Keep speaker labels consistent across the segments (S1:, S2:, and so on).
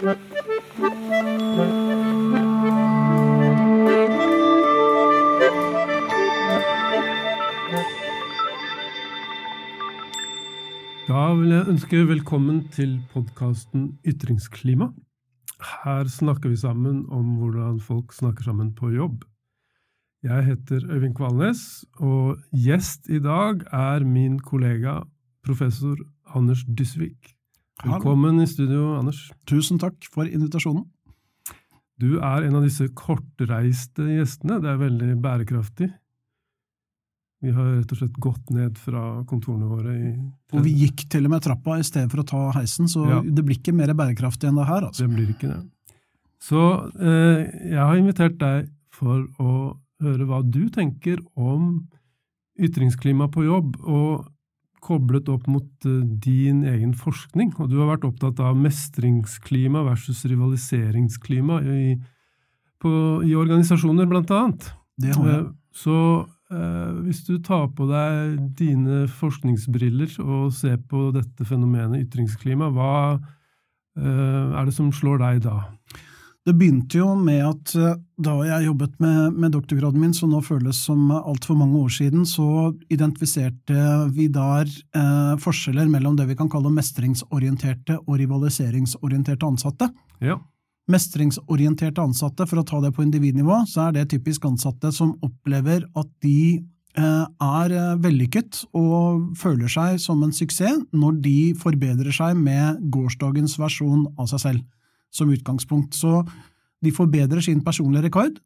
S1: Da vil jeg ønske velkommen til podkasten Ytringsklima. Her snakker vi sammen om hvordan folk snakker sammen på jobb. Jeg heter Øyvind Kvalnes, og gjest i dag er min kollega professor Anders Dysvik. Velkommen i studio, Anders.
S2: Tusen takk for invitasjonen.
S1: Du er en av disse kortreiste gjestene. Det er veldig bærekraftig. Vi har rett og slett gått ned fra kontorene våre i
S2: Og vi gikk til og med trappa i stedet for å ta heisen, så
S1: Ja.
S2: det blir ikke mer bærekraftig enn det her. altså.
S1: Det blir ikke det. Så eh, jeg har invitert deg for å høre hva du tenker om ytringsklima på jobb, og koblet opp mot eh, din egen forskning. Og du har vært opptatt av mestringsklima versus rivaliseringsklima i, på, i organisasjoner, blant annet.
S2: Det har jeg.
S1: Eh, Så eh, hvis du tar på deg dine forskningsbriller og ser på dette fenomenet ytringsklima, hva eh, er det som slår deg da?
S2: Det begynte jo med at eh, da jeg jobbet med, med doktorgraden min, som nå føles som altfor mange år siden, så identifiserte vi der eh, forskjeller mellom det vi kan kalle mestringsorienterte og rivaliseringsorienterte ansatte.
S1: Ja.
S2: Mestringsorienterte ansatte, for å ta det på individnivå, så er det typisk ansatte som opplever at de eh, er eh, vellykket og føler seg som en suksess når de forbedrer seg med gårsdagens versjon av seg selv som utgangspunkt. Så de forbedrer sin personlige rekord,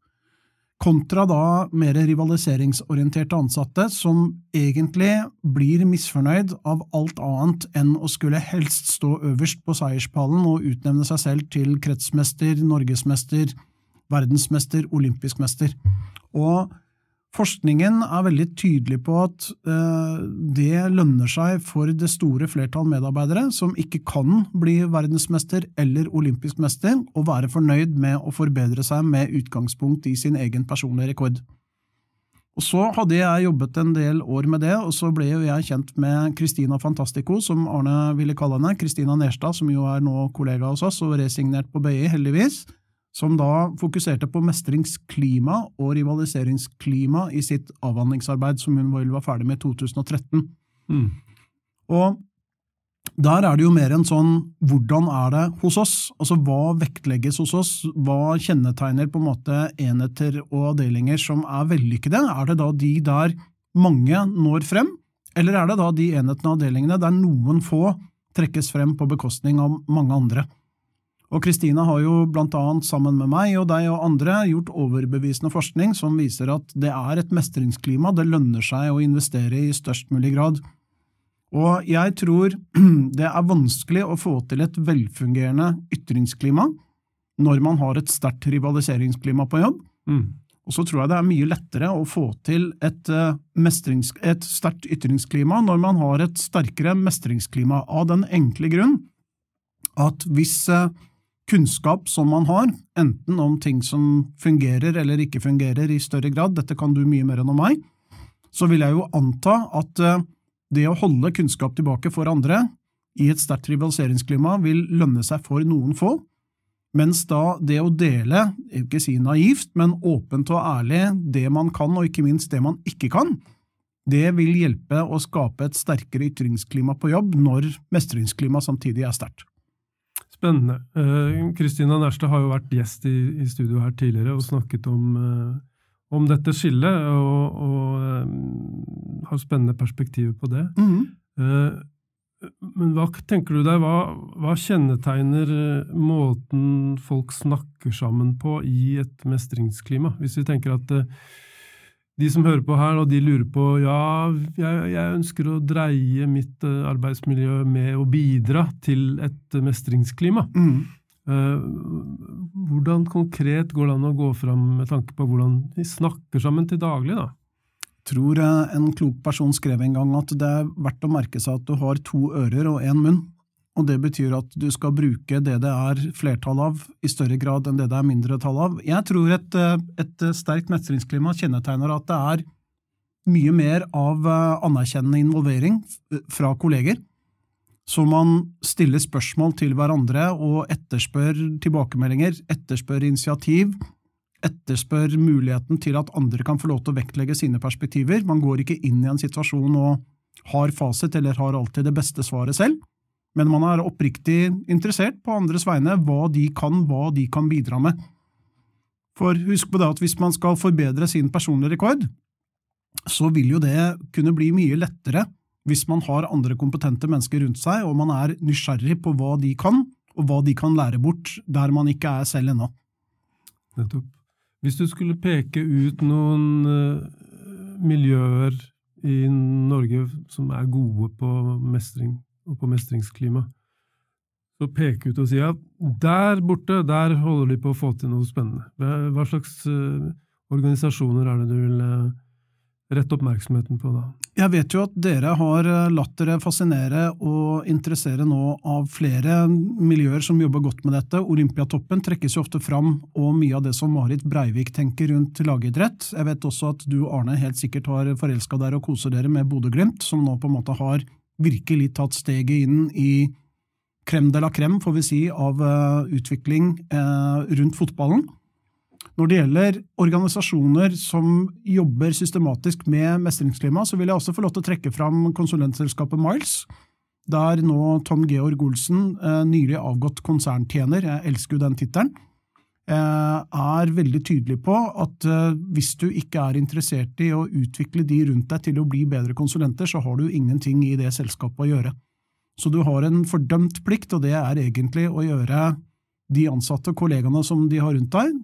S2: kontra da mer rivaliseringsorienterte ansatte som egentlig blir misfornøyd av alt annet enn å skulle helst stå øverst på seierspallen og utnevne seg selv til kretsmester, norgesmester, verdensmester, olympisk mester. Og forskningen er veldig tydelig på at eh, det lønner seg for det store flertall medarbeidere som ikke kan bli verdensmester eller olympisk mester, å være fornøyd med å forbedre seg med utgangspunkt i sin egen personlige rekord. Og Så hadde jeg jobbet en del år med det, og så ble jo jeg kjent med Christina Fantastico, som Arne ville kalle henne, Christina Nerstad, som jo er nå kollega hos oss og resignert på BI, heldigvis som da fokuserte på mestringsklima og rivaliseringsklima i sitt avhandlingsarbeid som hun var ferdig med i 2013.
S1: Mm.
S2: Og der er det jo mer en sånn hvordan er det hos oss? Altså hva vektlegges hos oss? Hva kjennetegner på en måte enheter og avdelinger som er vellykkede? Er det da de der mange når frem, eller er det da de enhetene og avdelingene der noen få trekkes frem på bekostning av mange andre? Og Kristina har jo blant annet sammen med meg og deg og andre gjort overbevisende forskning som viser at det er et mestringsklima det lønner seg å investere i størst mulig grad. Og jeg tror det er vanskelig å få til et velfungerende ytringsklima når man har et sterkt rivaliseringsklima på jobb.
S1: Mm.
S2: Og så tror jeg det er mye lettere å få til et, eh, et sterkt ytringsklima når man har et sterkere mestringsklima, av den enkle grunn at hvis eh, kunnskap som man har, enten om ting som fungerer eller ikke fungerer i større grad, dette kan du mye mer enn om meg, så vil jeg jo anta at eh, det å holde kunnskap tilbake for andre i et sterkt rivaliseringsklima vil lønne seg for noen få, mens da det å dele, jeg vil ikke si naivt, men åpent og ærlig det man kan, og ikke minst det man ikke kan, det vil hjelpe å skape et sterkere ytringsklima på jobb når mestringsklimaet samtidig er sterkt.
S1: Spennende. Eh, Kristina Nærstad har jo vært gjest i, i studio her tidligere og snakket om, eh, om dette skillet, og, og eh, har spennende perspektiver på det. Eh, Men hva tenker du deg, hva, hva kjennetegner måten folk snakker sammen på i et mestringsklima? Hvis vi tenker at de som hører på her, og de lurer på ja, jeg, jeg ønsker å dreie mitt eh, arbeidsmiljø med å bidra til et eh, mestringsklima.
S2: Mm.
S1: Eh, Hvordan konkret går det an å gå fram med tanke på hvordan vi snakker sammen til daglig? da?
S2: tror en klok person skrev en gang at det er verdt å merke seg at du har to ører og én munn, og det betyr at du skal bruke det det er flertall av, i større grad enn det det er mindretall av. Jeg tror et, eh, et sterkt mestringsklima kjennetegner at det er mye mer av eh, anerkjennende involvering fra kolleger. Så man stiller spørsmål til hverandre og etterspør tilbakemeldinger, etterspør initiativ, etterspør muligheten til at andre kan få lov til å vektlegge sine perspektiver. Man går ikke inn i en situasjon og har fasit eller har alltid det beste svaret selv, men man er oppriktig interessert på andres vegne, hva de kan, hva de kan bidra med. For husk på det at hvis man skal forbedre sin personlige rekord, så vil jo det kunne bli mye lettere hvis man har andre kompetente mennesker rundt seg, og man er nysgjerrig på hva de kan, og hva de kan lære bort der man ikke er selv ennå.
S1: Nettopp. Hvis du skulle peke ut noen uh, miljøer i Norge som er gode på mestring og på mestringsklima, så peke ut og si at der borte, der holder de på å få til noe spennende. Hva slags uh, organisasjoner er det du vil uh, rette oppmerksomheten på da?
S2: Jeg vet jo at dere har eh, latt dere fascinere og interessere nå av flere miljøer som jobber godt med dette. Olympiatoppen trekkes jo ofte fram, og mye av det som Marit Breivik tenker rundt lagidrett. Jeg vet også at du, Arne, helt sikkert har forelska dere og koser dere med Bodø-Glimt, som nå på en måte har virkelig tatt steget inn i crème de la crème, får vi si, av eh, utvikling eh, rundt fotballen. Når det gjelder organisasjoner som jobber systematisk med mestringsklima, så vil jeg også få lov til å trekke fram konsulentselskapet Miles, der nå Tom Georg Olsen, eh, nylig avgått konserntjener, jeg elsker jo den tittelen, er veldig tydelig på at eh, hvis du ikke er interessert i å utvikle de rundt deg til å bli bedre konsulenter, så har du ingenting i det selskapet å gjøre. Så du har en fordømt plikt, og det er egentlig å gjøre de ansatte, og kollegaene som de har rundt deg,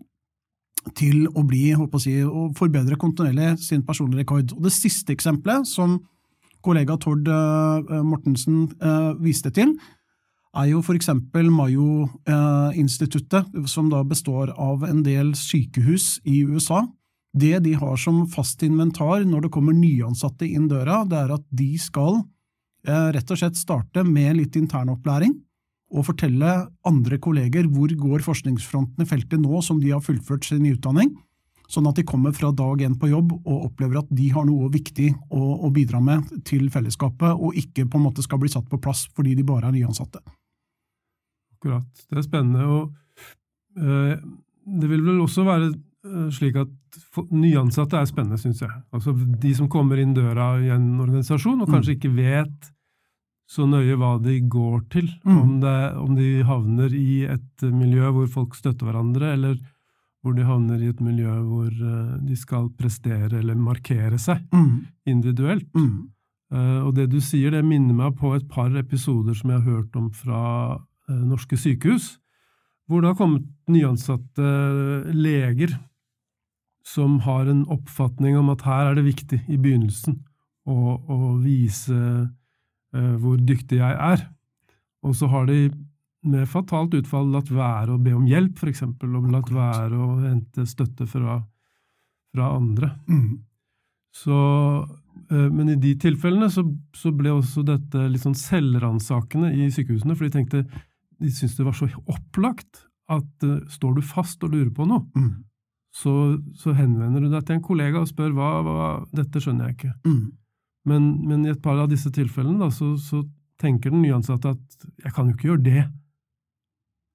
S2: til å bli, håper å si, å forbedre kontinuerlig sin personlige rekord. Og Det siste eksempelet, som kollega Tord uh, Mortensen viste til, er jo for eksempel Mayo-instituttet, som da består av en del sykehus i USA. Det de har som fast inventar når det kommer nyansatte inn døra, det er at de skal rett og slett starte med litt internopplæring og fortelle andre kolleger hvor går forskningsfronten i feltet nå som de har fullført sin utdanning, sånn at de kommer fra dag én på jobb og opplever at de har noe viktig å, å, bidra med til fellesskapet, og ikke på en måte skal bli satt på plass fordi de bare er nyansatte.
S1: Akkurat. Det er spennende. og eh, Det vil vel også være øh, slik at nyansatte er spennende, syns jeg. Altså De som kommer inn døra i en organisasjon og kanskje mm. ikke vet så nøye hva de går til. Mm. Om, det, om, de havner i et miljø hvor folk støtter hverandre, eller hvor de havner i et miljø hvor uh, de skal prestere eller markere seg mm. individuelt. Mm. Uh, og det du sier, det minner meg på et par episoder som jeg har hørt om fra norske sykehus, hvor det har kommet nyansatte leger som har en oppfatning om at her er det viktig i begynnelsen å, å vise Eh, hvor dyktig jeg er. Og så har de med fatalt utfall latt være å be om hjelp, f.eks., og latt være å hente støtte fra, fra andre. Mm. Så, eh, men i de tilfellene så, så, ble også dette litt sånn selvransakende i sykehusene, for de tenkte de syntes det var så opplagt at uh, står du fast og lurer på noe, mm. så, så, henvender du deg til en kollega og spør hva, hva dette skjønner jeg ikke. Mm. Men, men, i et par av disse tilfellene da, så, så, tenker den nyansatte at jeg kan jo ikke gjøre det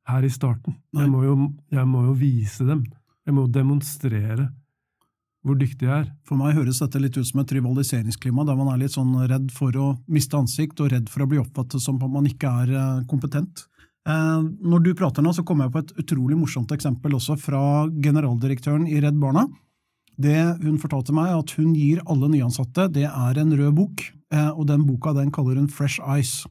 S1: her i starten. Jeg må, jo, jeg må, jo, vise dem. Jeg må demonstrere hvor dyktig jeg er.
S2: For meg høres dette litt ut som et rivaliseringsklima, der man er litt sånn redd for å miste ansikt og redd for å bli oppfattet som at man ikke er eh, kompetent. Eh, når du prater nå, så kommer jeg på et utrolig morsomt eksempel også fra generaldirektøren i Redd Barna. Det hun fortalte meg, at hun gir alle nyansatte, det er en rød bok, eh, og den boka den kaller hun Fresh Ice.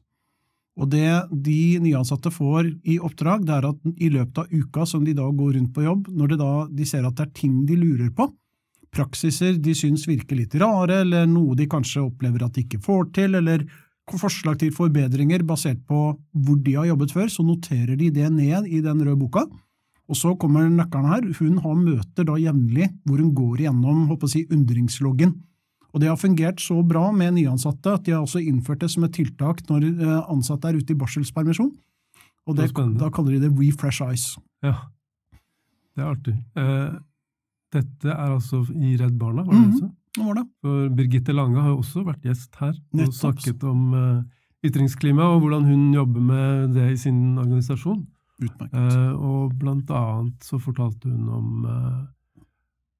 S2: Og det de nyansatte får i oppdrag, det er at i løpet av uka som de da går rundt på jobb, når de da de ser at det er ting de lurer på, praksiser de syns virker litt rare, eller noe de kanskje opplever at de ikke får til, eller forslag til forbedringer basert på hvor de har jobbet før, så noterer de det ned i den røde boka. Og så kommer nøkkelen her. Hun har møter da jevnlig hvor hun går igjennom håper si, undringsloggen. Og det har fungert så bra med nyansatte at de har også innført det som et tiltak når eh, ansatte er ute i barselspermisjon. Og det, det da kaller de det refresh eyes.
S1: Ja, det er artig. Eh, dette er altså i Redd Barna, var det mm -hmm.
S2: Det? var det.
S1: For Birgitte Lange har jo også vært gjest her og snakket om uh, ytringsklima, og hvordan hun jobber med det i sin organisasjon.
S2: Utmerket.
S1: Eh, og blant annet så fortalte hun om eh,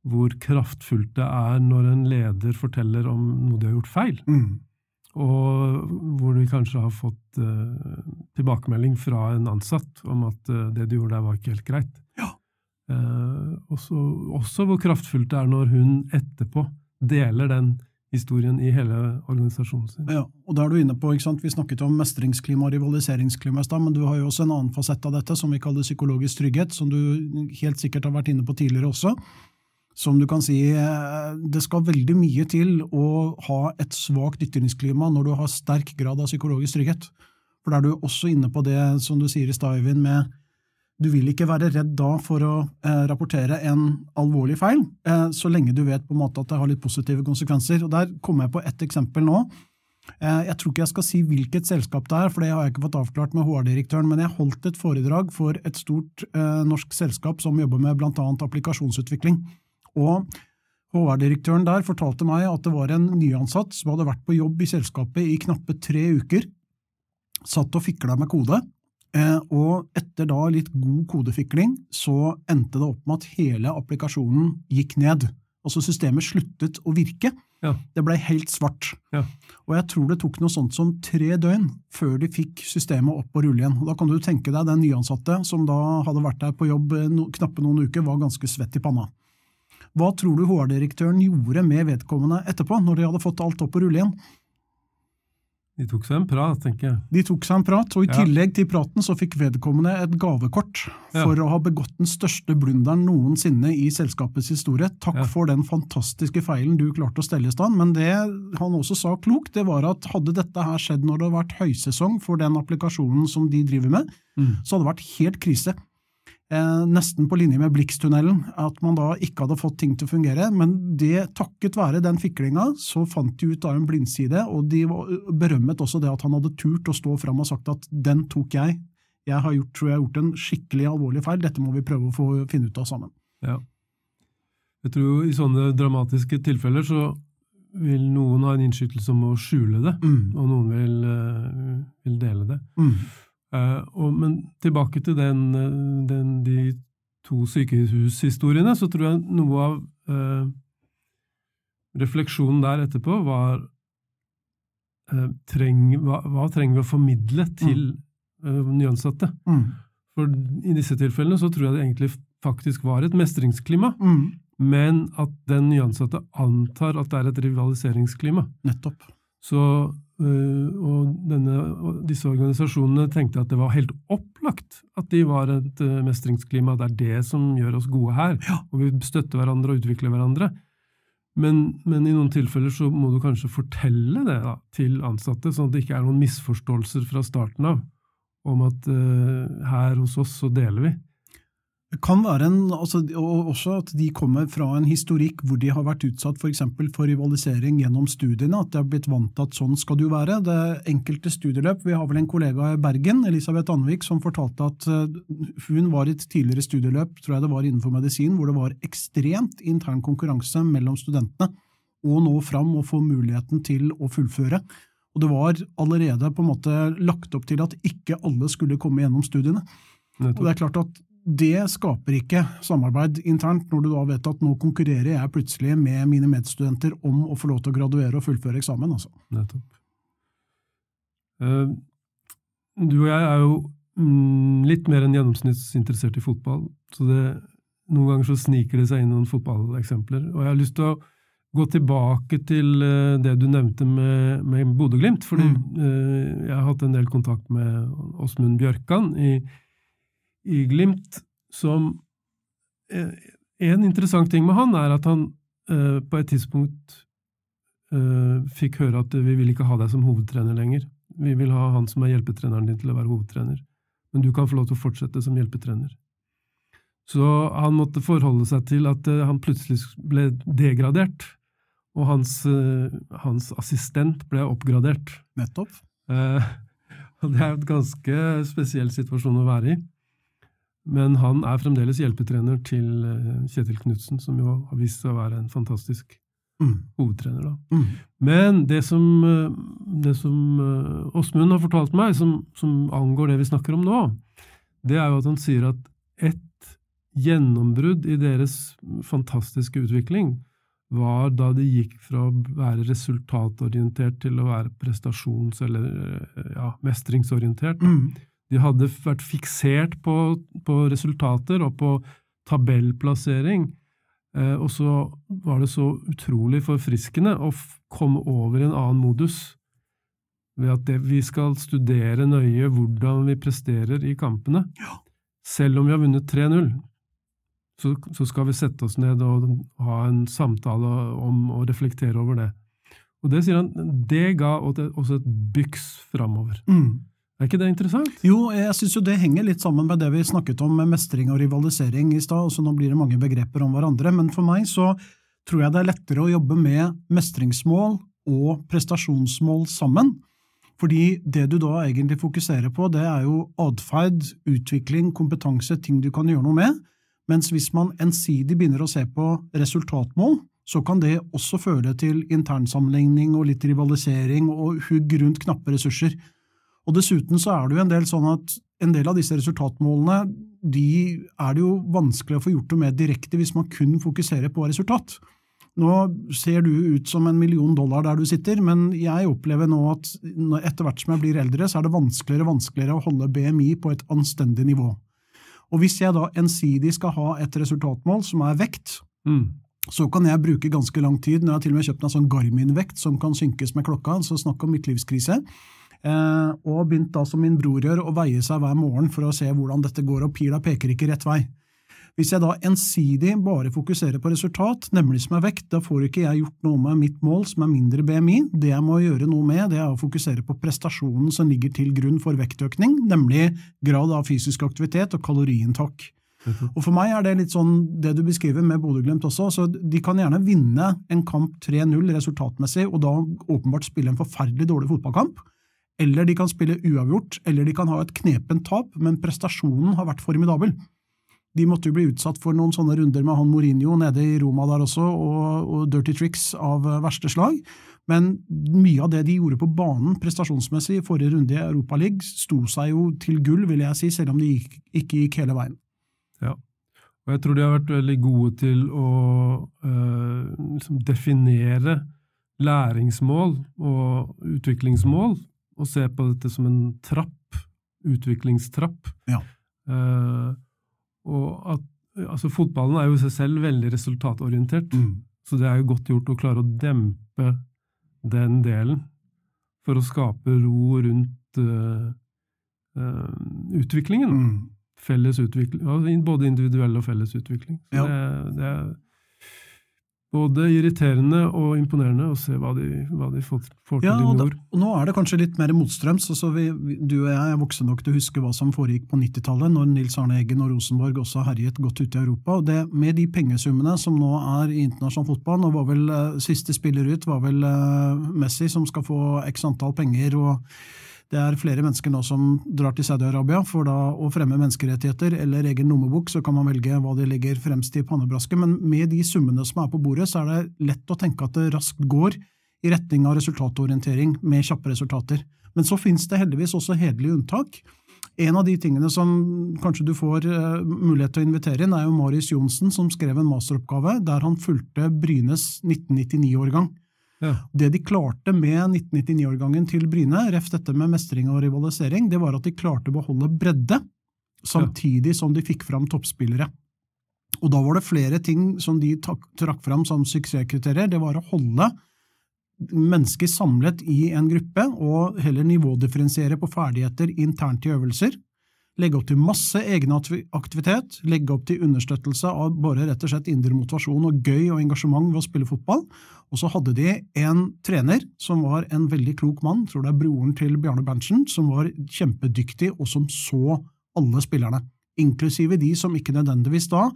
S1: hvor kraftfullt det er når en leder forteller om noe de har gjort feil.
S2: Mm.
S1: Og hvor de kanskje har fått uh, tilbakemelding fra en ansatt om at uh, det du gjorde der, var ikke helt greit.
S2: Ja.
S1: Uh, også, også hvor kraftfullt det er når hun etterpå deler den historien i hele organisasjonen sin.
S2: Ja, og da er du inne på, ikke sant, Vi snakket om mestringsklima og rivaliseringsklima i stad, men du har jo også en annen fasett av dette som vi kaller psykologisk trygghet, som du helt sikkert har vært inne på tidligere også. Som du kan si, eh, det skal veldig mye til å ha et svakt ytringsklima når du har sterk grad av psykologisk trygghet. For da er du også inne på det som du sier i stad, Øyvind, med du vil ikke være redd da for å eh, rapportere en alvorlig feil, eh, så lenge du vet på en måte at det har litt positive konsekvenser. Og Der kommer jeg på ett eksempel nå. Eh, jeg tror ikke jeg skal si hvilket selskap det er, for det har jeg ikke fått avklart med HR-direktøren, men jeg holdt et foredrag for et stort eh, norsk selskap som jobber med annet applikasjonsutvikling. Og HR-direktøren der fortalte meg at det var en nyansatt som hadde vært på jobb i selskapet i knappe tre uker, satt og fikla med kode, og etter da litt god kodefikling så endte det opp med at hele applikasjonen gikk ned. Altså systemet sluttet å virke.
S1: Ja.
S2: Det ble helt svart.
S1: Ja.
S2: Og jeg tror det tok noe sånt som tre døgn før de fikk systemet opp på rulle igjen. Og da kan du tenke deg den nyansatte som da hadde vært der på jobb eh, no, knappe noen uker, var ganske svett i panna. Hva tror du HR-direktøren gjorde med vedkommende etterpå, når de hadde fått alt opp på rulle igjen?
S1: De tok seg en prat, tenker jeg.
S2: De tok seg en prat, og i
S1: Ja.
S2: tillegg til praten så fikk vedkommende et gavekort for å ha begått den største blunderen noensinne i selskapets historie. Takk
S1: Ja.
S2: for den fantastiske feilen du klarte å stelle i stand. Men det han også sa klokt, det var at hadde dette her skjedd når det hadde vært høysesong for den applikasjonen som de driver med,
S1: Mm.
S2: så hadde det vært helt krise. Eh, nesten på linje med Blikstunnelen, at man da ikke hadde fått ting til å fungere. Men det, takket være den fiklinga, så fant de ut av en blindside, og de berømmet også det at han hadde turt å stå fram og sagt at den tok jeg. Jeg har gjort, tror jeg har gjort en skikkelig alvorlig feil, dette må vi prøve å få finne ut av sammen.
S1: Ja. Jeg tror i sånne dramatiske tilfeller så vil noen ha en innskytelse om å skjule det,
S2: Mm.
S1: og noen vil, eh, vil dele det.
S2: Mm.
S1: Eh, og, men tilbake til den, eh, den, de to sykehushistoriene, så tror jeg noe av eh, refleksjonen der etterpå var eh, treng, hva, hva trenger vi å formidle til eh, nyansatte?
S2: Mm.
S1: For i disse tilfellene så tror jeg det egentlig faktisk var et mestringsklima,
S2: Mm.
S1: men at den nyansatte antar at det er et rivaliseringsklima.
S2: Nettopp.
S1: Så, og, denne, disse organisasjonene tenkte at det var helt opplagt at de var et øh, mestringsklima. Det er det som gjør oss gode her, og vi støtter hverandre og utvikler hverandre. Men, men i noen tilfeller så må du kanskje fortelle det da, til ansatte, sånn at det ikke er noen misforståelser fra starten av om at uh, her hos oss så deler vi.
S2: Kan være en, altså, og også at de kommer fra en historikk hvor de har vært utsatt for, eksempel for rivalisering gjennom studiene, at de har blitt vant til at sånn skal det jo være. Det enkelte studieløp, Vi har vel en kollega i Bergen, Elisabeth Anvik, som fortalte at eh, hun var i et tidligere studieløp, tror jeg det var innenfor medisin, hvor det var ekstremt intern konkurranse mellom studentene å nå fram og få muligheten til å fullføre. Og det var allerede på en måte lagt opp til at ikke alle skulle komme gjennom studiene. Og det er klart at det skaper ikke samarbeid internt, når du da vet at nå konkurrerer jeg plutselig med mine medstudenter om å få lov til å graduere og fullføre eksamen. Altså.
S1: Nettopp. Eh, du og jeg er jo mm, litt mer enn gjennomsnittsinteressert i fotball, så det, noen ganger så sniker det seg inn noen fotballeksempler. Og jeg har lyst til å gå tilbake til eh, det du nevnte med, med Bodø-Glimt, fordi eh, jeg har hatt en del kontakt med Åsmund Bjørkan i, i Glimt, som eh, En interessant ting med han er at han eh, på et tidspunkt eh, fikk høre at vi vil ikke ha deg som hovedtrener lenger. Vi vil ha han som er hjelpetreneren din til å være hovedtrener. Men du kan få lov til å fortsette som hjelpetrener. Så han måtte forholde seg til at han plutselig ble degradert, og hans, hans assistent ble oppgradert.
S2: Nettopp.
S1: Eh, og det er jo en ganske spesiell situasjon å være i. Men han er fremdeles hjelpetrener til eh, Kjetil Knutsen, som jo har vist seg å være en fantastisk
S2: Mm.
S1: hovedtrener. da.
S2: Mm.
S1: Men det som, eh, det som eh, Åsmund har fortalt meg, som, som angår det vi snakker om nå, det er jo at han sier at et gjennombrudd i deres fantastiske utvikling var da de gikk fra å være resultatorientert til å være prestasjons- eller ja, mestringsorientert.
S2: Mm.
S1: De hadde vært fiksert på, på resultater og på tabellplassering, eh, og så var det så utrolig forfriskende å komme over i en annen modus ved at det, vi skal studere nøye hvordan vi presterer i kampene.
S2: Ja.
S1: Selv om vi har vunnet 3-0, så, så skal vi sette oss ned og ha en samtale om og reflektere over det. Og det sier han, det ga også et byks framover.
S2: Mm.
S1: Er ikke det interessant?
S2: Jo, jeg syns jo det henger litt sammen med det vi snakket om med mestring og rivalisering i stad. så Nå blir det mange begreper om hverandre, men for meg så tror jeg det er lettere å jobbe med mestringsmål og prestasjonsmål sammen. Fordi det du da egentlig fokuserer på, det er jo atferd, utvikling, kompetanse, ting du kan gjøre noe med. Mens hvis man ensidig begynner å se på resultatmål, så kan det også føre til internsammenligning og litt rivalisering og hugg rundt knappe ressurser. Og dessuten så er det jo en del sånn at en del av disse resultatmålene de er det jo vanskelig å få gjort noe med direkte hvis man kun fokuserer på resultat. Nå ser du ut som en million dollar der du sitter, men jeg opplever nå at etter hvert som jeg blir eldre, så er det vanskeligere og vanskeligere å holde BMI på et anstendig nivå. Og hvis jeg da ensidig skal ha et resultatmål som er vekt,
S1: Mm.
S2: så kan jeg bruke ganske lang tid. Nå har jeg til og med kjøpt en sånn Garmin-vekt som kan synkes med klokka, så snakk om midtlivskrise. Og begynt da, som min bror gjør, å veie seg hver morgen for å se hvordan dette går, og pila peker ikke rett vei. Hvis jeg da ensidig bare fokuserer på resultat, nemlig som er vekt, da får ikke jeg gjort noe med mitt mål, som er mindre BMI. Det jeg må gjøre noe med, det er å fokusere på prestasjonen som ligger til grunn for vektøkning, nemlig grad av fysisk aktivitet og kaloriinntak. Og For meg er det litt sånn det du beskriver med Bodø-Glimt også. så De kan gjerne vinne en kamp 3-0 resultatmessig, og da åpenbart spille en forferdelig dårlig fotballkamp. Eller de kan spille uavgjort, eller de kan ha et knepent tap, men prestasjonen har vært formidabel. De måtte jo bli utsatt for noen sånne runder med han Mourinho nede i Roma der også, og, og dirty tricks av eh, verste slag. Men mye av det de gjorde på banen prestasjonsmessig i forrige runde i Europaligaen, sto seg jo til gull, vil jeg si, selv om de gikk, ikke gikk hele veien.
S1: Ja. Og jeg tror de har vært veldig gode til å øh, liksom definere læringsmål og utviklingsmål, og se på dette som en trapp, utviklingstrapp.
S2: Ja.
S1: Eh, og at altså Fotballen er jo i seg selv veldig resultatorientert, så det er jo godt gjort å klare å dempe den delen for å skape ro rundt uh, uh, utviklingen
S2: Mm.
S1: felles utvikling, både individuell og felles utvikling.
S2: Ja.
S1: det, det både irriterende og imponerende å se hva de, hva de får, får til
S2: Ja,
S1: i nord.
S2: og nå er det kanskje litt mer motstrøms. Altså vi, vi, du og jeg er voksne nok til å huske hva som foregikk på 90-tallet, når Nils Arne Eggen og Rosenborg også herjet godt ute i Europa. og det, Med de pengesummene som nå er i internasjonal fotball, nå var vel eh, siste spiller ut var vel eh, Messi, som skal få x antall penger. og det er flere mennesker nå som drar til Saudi-Arabia for da å fremme menneskerettigheter eller egen lommebok, så kan man velge hva de legger fremst i pannebrasken. Men med de summene som er på bordet, så er det lett å tenke at det raskt går i retning av resultatorientering med kjappe resultater. Men så finnes det heldigvis også hederlige unntak. En av de tingene som kanskje du får eh, mulighet til å invitere inn, er jo Marius Johnsen, som skrev en masteroppgave der han fulgte Brynes 1999-årgang.
S1: Ja.
S2: Det de klarte med 1999-årgangen til Bryne, ref dette med mestring og rivalisering, det var at de klarte å beholde bredde, samtidig som de fikk fram toppspillere. Og da var det flere ting som de trakk fram som suksesskriterier. Det var å holde mennesker samlet i en gruppe, og heller nivådifferensiere på ferdigheter internt i øvelser. Legge opp til masse egenaktivitet, legge opp til understøttelse av bare rett og slett indre motivasjon og gøy og engasjement ved å spille fotball. Og så hadde de en trener som var en veldig klok mann, tror det er broren til Bjarne Berntsen, som var kjempedyktig og som så alle spillerne, inklusive de som ikke nødvendigvis da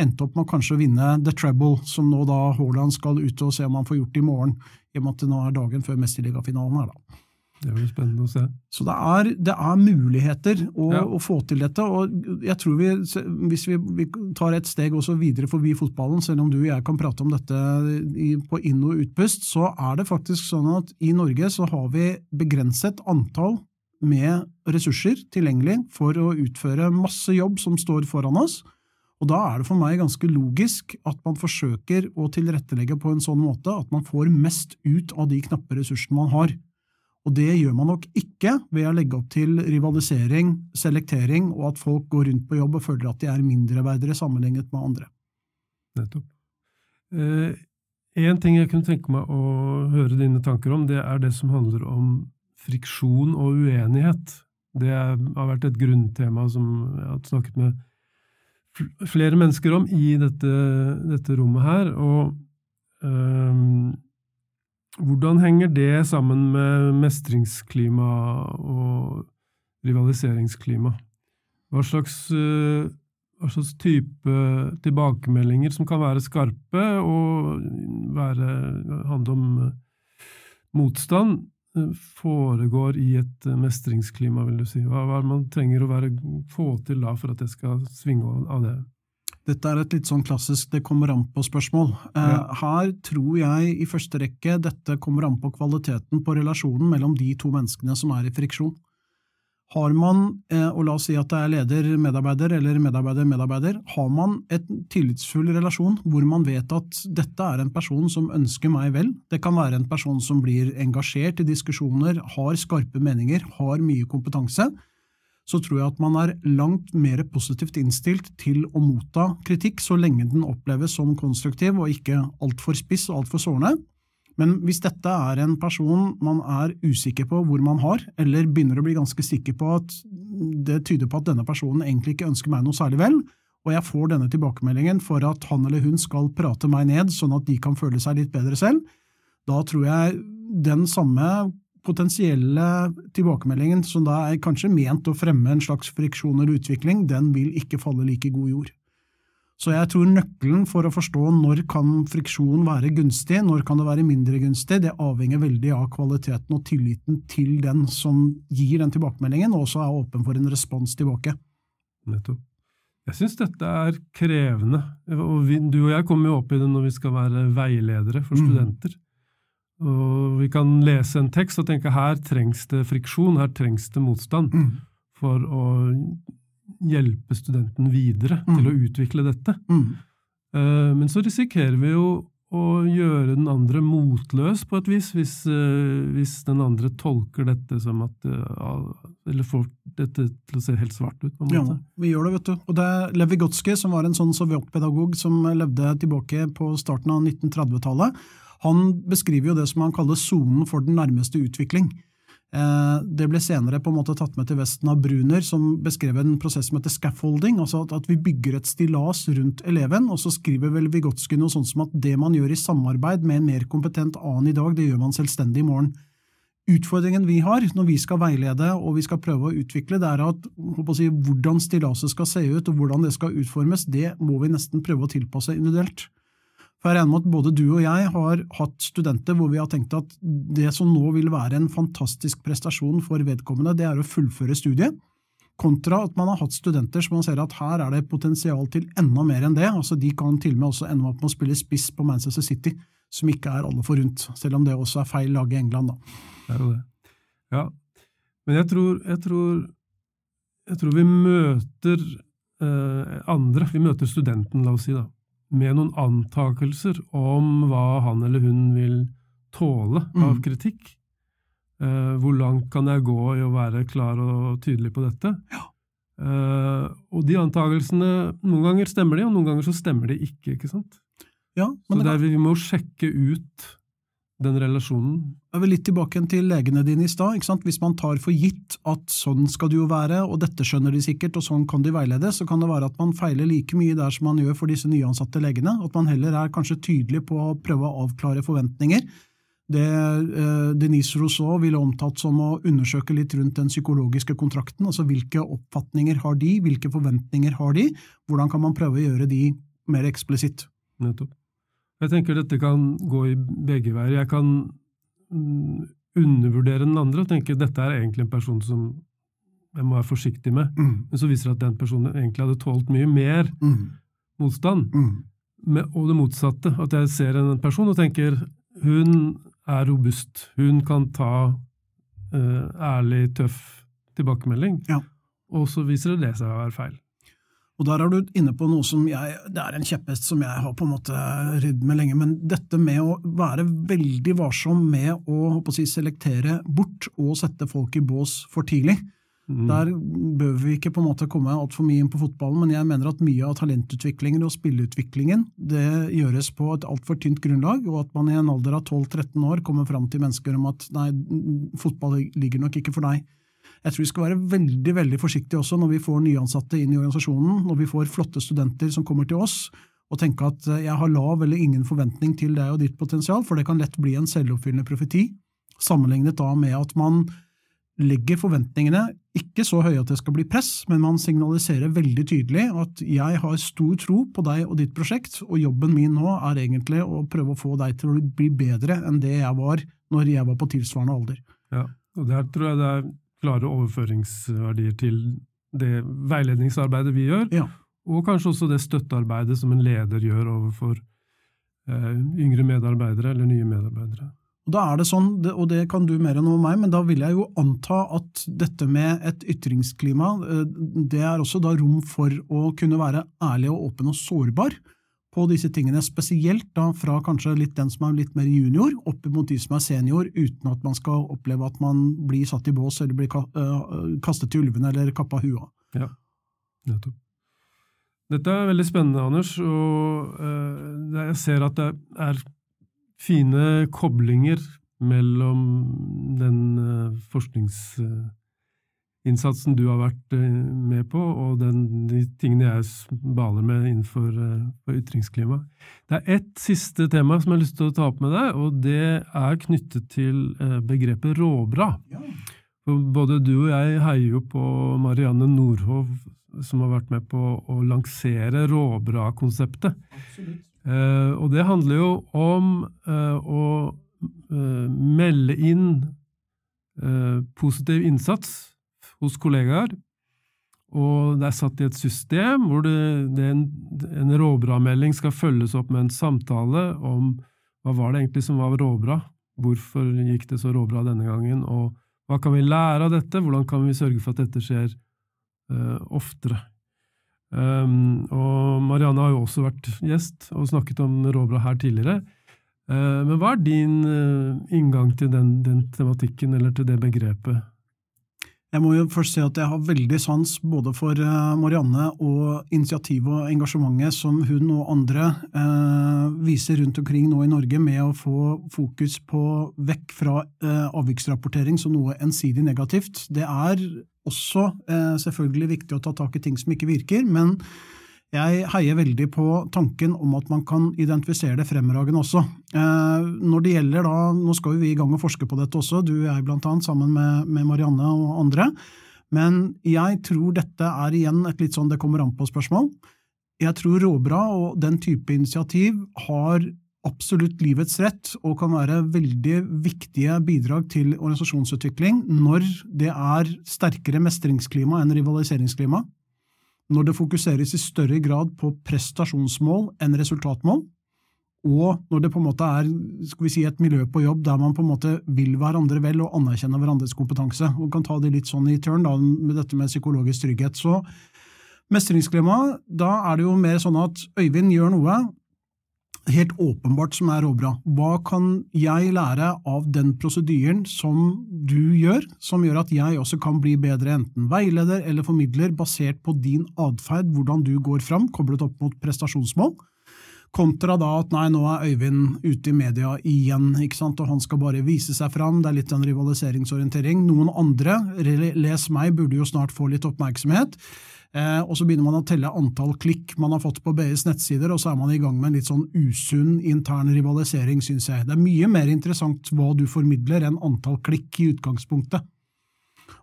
S2: endte opp med å kanskje vinne The Treble, som nå da Haaland skal ut og se om han får gjort i morgen, i og med at det nå er dagen før mesterligafinalen her, da.
S1: Det blir spennende å se.
S2: Så det er, det er muligheter å,
S1: Ja.
S2: å få til dette. og jeg tror vi, Hvis vi, vi tar et steg også videre forbi fotballen, selv om du og jeg kan prate om dette i, på inn- og utpust, så er det faktisk sånn at i Norge så har vi begrenset antall med ressurser tilgjengelig for å utføre masse jobb som står foran oss. Og da er det for meg ganske logisk at man forsøker å tilrettelegge på en sånn måte at man får mest ut av de knappe ressursene man har. Og det gjør man nok ikke ved å legge opp til rivalisering, selektering, og at folk går rundt på jobb og føler at de er mindreverdige sammenlignet med andre.
S1: Nettopp. Eh, en ting jeg kunne tenke meg å høre dine tanker om, det er det som handler om friksjon og uenighet. Det er, har vært et grunntema som jeg har snakket med flere mennesker om i dette, dette rommet her. Og øhm, hvordan henger det sammen med mestringsklima og rivaliseringsklima? Hva slags, øh, hva slags type tilbakemeldinger som kan være skarpe og være, handle om øh, motstand, øh, foregår i et mestringsklima, vil du si? Hva, hva man trenger å være, få til da for at det skal svinge av det?
S2: Dette er et litt sånn klassisk 'det kommer an på'-spørsmål. Eh,
S1: Ja.
S2: Her tror jeg i første rekke dette kommer an på kvaliteten på relasjonen mellom de to menneskene som er i friksjon. Har man, eh, og la oss si at det er leder-medarbeider eller medarbeider-medarbeider, har man et tillitsfull relasjon hvor man vet at dette er en person som ønsker meg vel, det kan være en person som blir engasjert i diskusjoner, har skarpe meninger, har mye kompetanse, så tror jeg at man er langt mer positivt innstilt til å motta kritikk, så lenge den oppleves som konstruktiv og ikke altfor spiss og altfor sårende. Men hvis dette er en person man er usikker på hvor man har, eller begynner å bli ganske sikker på at det tyder på at denne personen egentlig ikke ønsker meg noe særlig vel, og jeg får denne tilbakemeldingen for at han eller hun skal prate meg ned sånn at de kan føle seg litt bedre selv, da tror jeg den samme potensielle tilbakemeldingen som da er kanskje ment å fremme en slags friksjon eller utvikling, den vil ikke falle like god jord. Så jeg tror nøkkelen for å forstå når kan friksjon være gunstig, når kan det være mindre gunstig, det avhenger veldig av kvaliteten og tilliten til den som gir den tilbakemeldingen, og også er åpen for en respons tilbake.
S1: Nettopp. Jeg syns dette er krevende. Og vi, du og jeg kommer jo opp i det når vi skal være veiledere for
S2: Mm.
S1: studenter. Og vi kan lese en tekst og tenke her trengs det friksjon, her trengs det motstand for å hjelpe studenten videre
S2: Mm.
S1: til å utvikle dette.
S2: Mm.
S1: Uh, Men så risikerer vi jo å gjøre den andre motløs på et vis, hvis, uh, hvis den andre tolker dette som at uh, Eller får dette til å se helt svart ut, på en måte.
S2: Ja, vi gjør det, vet du. Og det er Lev Vygotsky, som var en sånn sovjetpedagog som levde tilbake på starten av 1930-tallet, han beskriver jo det som han kaller sonen for den nærmeste utvikling. Eh, Det ble senere på en måte tatt med til Vesten av Bruner, som beskrev en prosess som heter scaffolding, altså at, vi bygger et stillas rundt eleven, og så skriver vel Vygotsky noe sånt som at det man gjør i samarbeid med en mer kompetent annen i dag, det gjør man selvstendig i morgen. Utfordringen vi har når vi skal veilede og vi skal prøve å utvikle, det er at si, hvordan stillaset skal se ut og hvordan det skal utformes, det må vi nesten prøve å tilpasse individuelt. For jeg regner med at både du og jeg har hatt studenter hvor vi har tenkt at det som nå vil være en fantastisk prestasjon for vedkommende, det er å fullføre studiet, kontra at man har hatt studenter som man ser at her er det potensial til enda mer enn det. altså De kan til og med også ende opp med å spille spiss på Manchester City, som ikke er alle forunt, selv om det også er feil lag i England. da.
S1: Det er jo det. Ja. Men jeg tror, jeg tror, jeg tror vi møter eh, andre, vi møter studenten, la oss si, da, med noen antakelser om hva han eller hun vil tåle av
S2: Mm.
S1: kritikk. Uh, hvor langt kan jeg gå i å være klar og tydelig på dette? Eh, og de antakelsene, noen ganger stemmer de, og noen ganger så stemmer de ikke. ikke sant?
S2: Ja,
S1: Så
S2: det
S1: der vi må sjekke ut den relasjonen.
S2: er vel litt tilbake til legene dine i stad. Hvis man tar for gitt at sånn skal det jo være, og dette skjønner de sikkert, og sånn kan de veilede, så kan det være at man feiler like mye der som man gjør for disse nyansatte legene. At man heller er kanskje tydelig på å prøve å avklare forventninger. Det eh, Denise Rousseau ville omtalt som å undersøke litt rundt den psykologiske kontrakten. altså Hvilke oppfatninger har de, hvilke forventninger har de, hvordan kan man prøve å gjøre de mer eksplisitt?
S1: Nettopp. Jeg tenker dette kan gå i begge veier. Jeg kan mm, undervurdere den andre og tenke dette er egentlig en person som jeg må være forsiktig med.
S2: Mm.
S1: Men så viser det at den personen egentlig hadde tålt mye mer
S2: Mm.
S1: motstand.
S2: Mm.
S1: Med, og det motsatte. At jeg ser en person og tenker hun er robust. Hun kan ta uh, ærlig, tøff tilbakemelding.
S2: Ja.
S1: Og så viser det seg å være feil.
S2: Og der er du inne på noe som jeg, det er en kjepphest som jeg har på en måte ridd med lenge, men dette med å være veldig varsom med å, å si, selektere bort og sette folk i bås for tidlig.
S1: Mm.
S2: Der bør vi ikke på en måte komme altfor mye inn på fotballen, men jeg mener at mye av talentutviklingen og spilleutviklingen det gjøres på et altfor tynt grunnlag, og at man i en alder av 12-13 år kommer fram til mennesker om at nei, fotball ligger nok ikke for deg. Jeg tror vi skal være veldig veldig forsiktige også når vi får nyansatte inn i organisasjonen, når vi får flotte studenter som kommer til oss, og tenke at eh, jeg har lav eller ingen forventning til deg og ditt potensial, for det kan lett bli en selvoppfyllende profeti, sammenlignet da med at man legger forventningene ikke så høye at det skal bli press, men man signaliserer veldig tydelig at jeg har stor tro på deg og ditt prosjekt, og jobben min nå er egentlig å prøve å få deg til å bli bedre enn det jeg var når jeg var på tilsvarende alder.
S1: Ja, og der tror jeg det er klare overføringsverdier til det veiledningsarbeidet vi gjør,
S2: Ja.
S1: og kanskje også det støttearbeidet som en leder gjør overfor eh, yngre medarbeidere eller nye medarbeidere.
S2: Og Da er det sånn, og det kan du mer enn over meg, men da vil jeg jo anta at dette med et ytringsklima, eh, det er også da rom for å kunne være ærlig og åpen og sårbar på disse tingene, spesielt da fra kanskje litt den som er litt mer junior, opp mot de som er senior, uten at man skal oppleve at man blir satt i bås eller blir kastet til ulvene eller kappa hua.
S1: Ja, Nettopp. Dette er veldig spennende, Anders, og jeg ser at det er fine koblinger mellom den eh, forskningsinnsatsen du har vært eh, med på, og den, de tingene jeg baler med innenfor uh, ytringsklima. Det er ett siste tema som jeg har lyst til å ta opp med deg, og det er knyttet til uh, begrepet råbra. Ja. både du og jeg heier jo på Marianne Nordhov, som har vært med på å lansere råbra-konseptet. Uh, og det handler jo om å melde inn positiv innsats hos kollegaer. Og det er satt i et system hvor det, det en, en råbra-melding skal følges opp med en samtale om hva var det egentlig som var råbra, hvorfor gikk det så råbra denne gangen, og hva kan vi lære av dette, hvordan kan vi sørge for at dette skjer uh, oftere. Um, og Marianne har jo også vært gjest og snakket om råbra her tidligere. Uh, men hva er din uh, inngang til den, den tematikken, eller til det begrepet?
S2: Jeg må jo først si at jeg har veldig sans både for eh, Marianne og initiativet og engasjementet som hun og andre eh, viser rundt omkring nå i Norge med å få fokus på vekk fra eh, avviksrapportering som noe ensidig negativt. Det er også eh, selvfølgelig viktig å ta tak i ting som ikke virker, men jeg heier veldig på tanken om at man kan identifisere det fremragende også. Eh, når det gjelder da, Nå skal vi i gang og forske på dette også, du og jeg blant annet, sammen med, med Marianne og andre. Men jeg tror dette er igjen et litt sånn det kommer an på-spørsmål. Jeg tror Råbra og den type initiativ har absolutt livets rett og kan være veldig viktige bidrag til organisasjonsutvikling når det er sterkere mestringsklima enn rivaliseringsklima når det fokuseres i større grad på prestasjonsmål enn resultatmål, og når det på en måte er si, et miljø på jobb der man på en måte vil hverandre vel og anerkjenner hverandres kompetanse. og kan ta det litt sånn i turn med dette med psykologisk trygghet. Så mestringsklima, da er det jo mer sånn at Øyvind gjør noe helt åpenbart som er råbra. Hva kan jeg lære av den prosedyren som du gjør, som gjør at jeg også kan bli bedre enten veileder eller formidler, basert på din atferd, hvordan du går fram, koblet opp mot prestasjonsmål? Kontra da at nei, nå er Øyvind ute i media igjen, ikke sant, og han skal bare vise seg fram, det er litt en rivaliseringsorientering. Noen andre, les meg, burde jo snart få litt oppmerksomhet. Eh, og så begynner man å telle antall klikk man har fått på BIs nettsider, og så er man i gang med en litt sånn usunn intern rivalisering, syns jeg. Det er mye mer interessant hva du formidler enn antall klikk i utgangspunktet.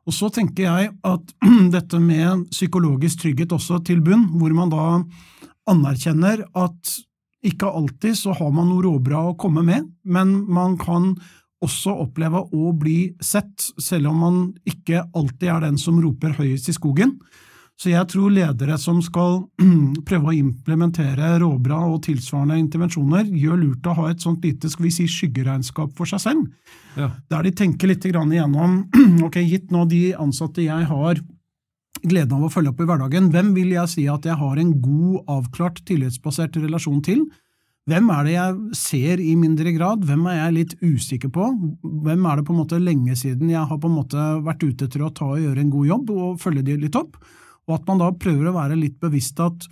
S2: Og så tenker jeg at dette med psykologisk trygghet også til bunn, hvor man da anerkjenner at ikke alltid så har man noe råbra å komme med, men man kan også oppleve å bli sett, selv om man ikke alltid er den som roper høyest i skogen. Så jeg tror ledere som skal prøve å implementere råbra og tilsvarende intervensjoner, gjør lurt å ha et sånt lite skal vi si, skyggeregnskap for seg selv.
S1: Ja.
S2: Der de tenker litt igjennom ok, gitt nå de ansatte jeg har gleden av å følge opp i hverdagen, hvem vil jeg si at jeg har en god, avklart, tillitsbasert relasjon til? Hvem er det jeg ser i mindre grad, hvem er jeg litt usikker på, hvem er det på en måte lenge siden jeg har på en måte vært ute etter å ta og gjøre en god jobb og følge de litt opp, og at man da prøver å være litt bevisst at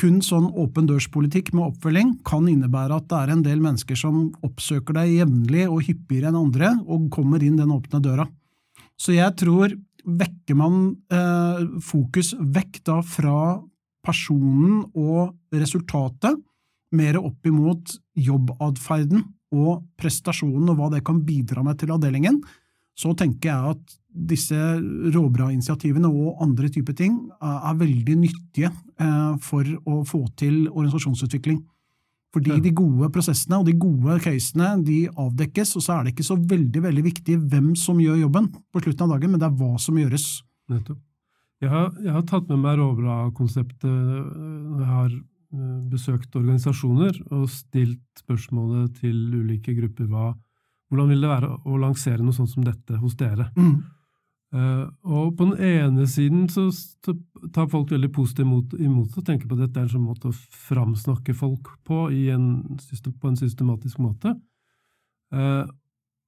S2: kun sånn åpen dørs-politikk med oppfølging kan innebære at det er en del mennesker som oppsøker deg jevnlig og hyppigere enn andre, og kommer inn den åpne døra. Så jeg tror vekker man eh, fokus vekk da fra personen og resultatet, mer opp imot jobbadferden og prestasjonen og hva det kan bidra med til avdelingen, så tenker jeg at disse råbra-initiativene og andre typer ting er veldig nyttige eh, for å få til organisasjonsutvikling. Fordi de gode prosessene og de gode casene de avdekkes, og så er det ikke så veldig veldig viktig hvem som gjør jobben på slutten av dagen, men det er hva som gjøres.
S1: Nettopp. Jeg har, jeg har tatt med meg råbra-konseptet når jeg har Eh, besøkt organisasjoner og stilt spørsmålet til ulike grupper hva, hvordan vil det være å lansere noe sånt som dette hos dere. Mm. Uh, og på den ene siden så, så tar folk veldig positivt imot, imot og tenker på at dette er en sånn måte å framsnakke folk på en, på en systematisk måte. Uh,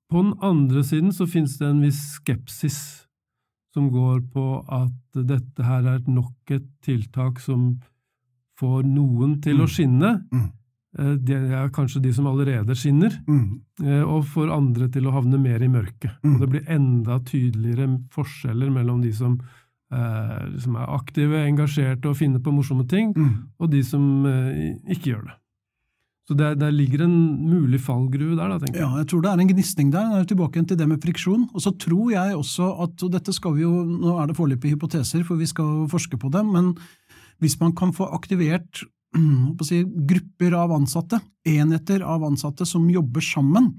S1: på den andre siden så finnes det en viss skepsis som går på at dette her er nok et tiltak som får noen til å mm. skinne. Mm. Eh, det er kanskje de som allerede skinner, mm. Eh, og får andre til å havne mer i mørket. Mm. Og det blir enda tydeligere forskjeller mellom de som, eh, som er aktive, engasjerte og finner på morsomme ting, mm. og de som eh, ikke gjør det. Så det, det, ligger en mulig fallgruve der, da, tenker
S2: jeg. Ja, jeg tror det er en gnisning der. Jeg er tilbake til det med friksjon. Og så tror jeg også at, og dette skal vi jo, nå er det foreløpig hypoteser, for vi skal forske på dem, men hvis man kan få aktivert si, grupper av ansatte, enheter av ansatte som jobber sammen,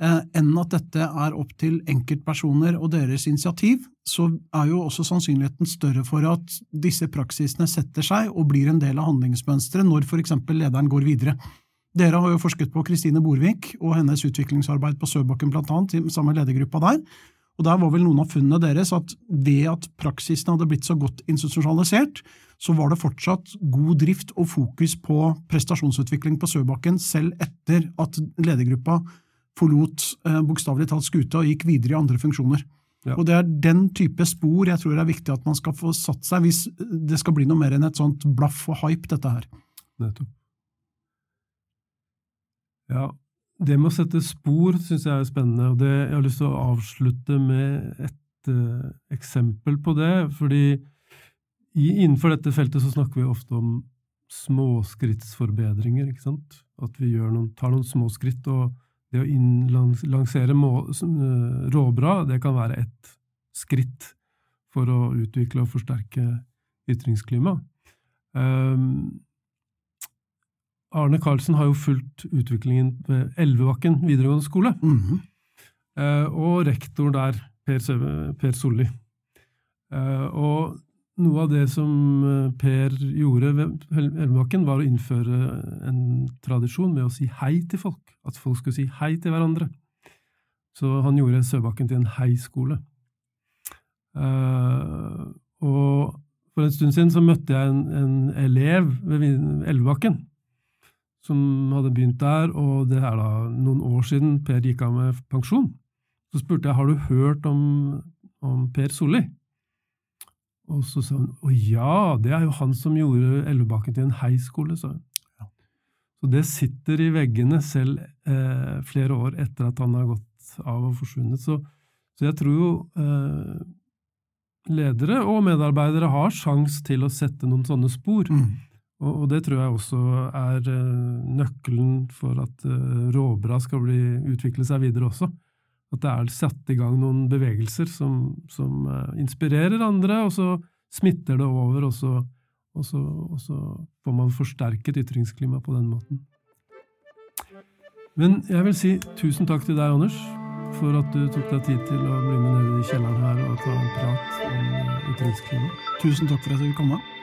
S2: eh, enn at dette er opp til enkeltpersoner og deres initiativ, så er jo også sannsynligheten større for at disse praksisene setter seg og blir en del av handlingsmønsteret når eksempel lederen går videre. Dere har jo forsket på Kristine Borvik og hennes utviklingsarbeid på Søbakken annet, sammen med ledergruppa der, og Der var vel noen av funnene deres at ved at praksisen hadde blitt så godt institusjonalisert, så var det fortsatt god drift og fokus på prestasjonsutvikling på Søbakken, selv etter at ledergruppa forlot eh, bokstavelig talt skuta og gikk videre i andre funksjoner. Ja. Og Det er den type spor jeg tror er viktig at man skal få satt seg, hvis det skal bli noe mer enn et sånt blaff og hype, dette her.
S1: Nettopp. Ja, det med å sette spor syns jeg er spennende, og det, jeg har lyst til å avslutte med et uh, eksempel på det. fordi i, innenfor dette feltet så snakker vi ofte om småskrittsforbedringer, ikke sant? At vi noen, tar noen små skritt. og det å lansere uh, råbra, det kan være ett skritt for å utvikle og forsterke ytringsklima. Um, Arne Karlsen har jo fulgt utviklingen ved Elvebakken videregående skole. Mm -hmm. og rektor der, Per, per Solli. Eh, og noe av det som eh, Per gjorde ved Elvebakken, var å innføre en tradisjon med å si hei til folk. At folk skulle si hei til hverandre. Så han gjorde Søbakken til en hei-skole. og for en stund siden så møtte jeg en, en elev ved Elvebakken som hadde begynt der, og det er da noen år siden Per gikk av med pensjon. Så spurte jeg har du hørt om, om Per Solli. Og så sa hun å ja, det er jo han som gjorde Elvebakken til en heiskole, sa hun. Ja. Så det sitter i veggene selv eh, flere år etter at han har gått av og forsvunnet. Så, så jeg tror jo eh, ledere og medarbeidere har sjans til å sette noen sånne spor. Mm. Og, det tror jeg også er uh, nøkkelen for at uh, råbra skal bli, utvikle seg videre også. At det er satt i gang noen bevegelser som, som uh, inspirerer andre, og så smitter det over, og så, og, så, og så, får man forsterket ytringsklima på den måten. Men jeg vil si tusen takk til deg, Anders. for at du tok deg tid til å bli med ned i kjelleren her og ta en prat om ytringsklima.
S2: Tusen takk for at du kom. komme.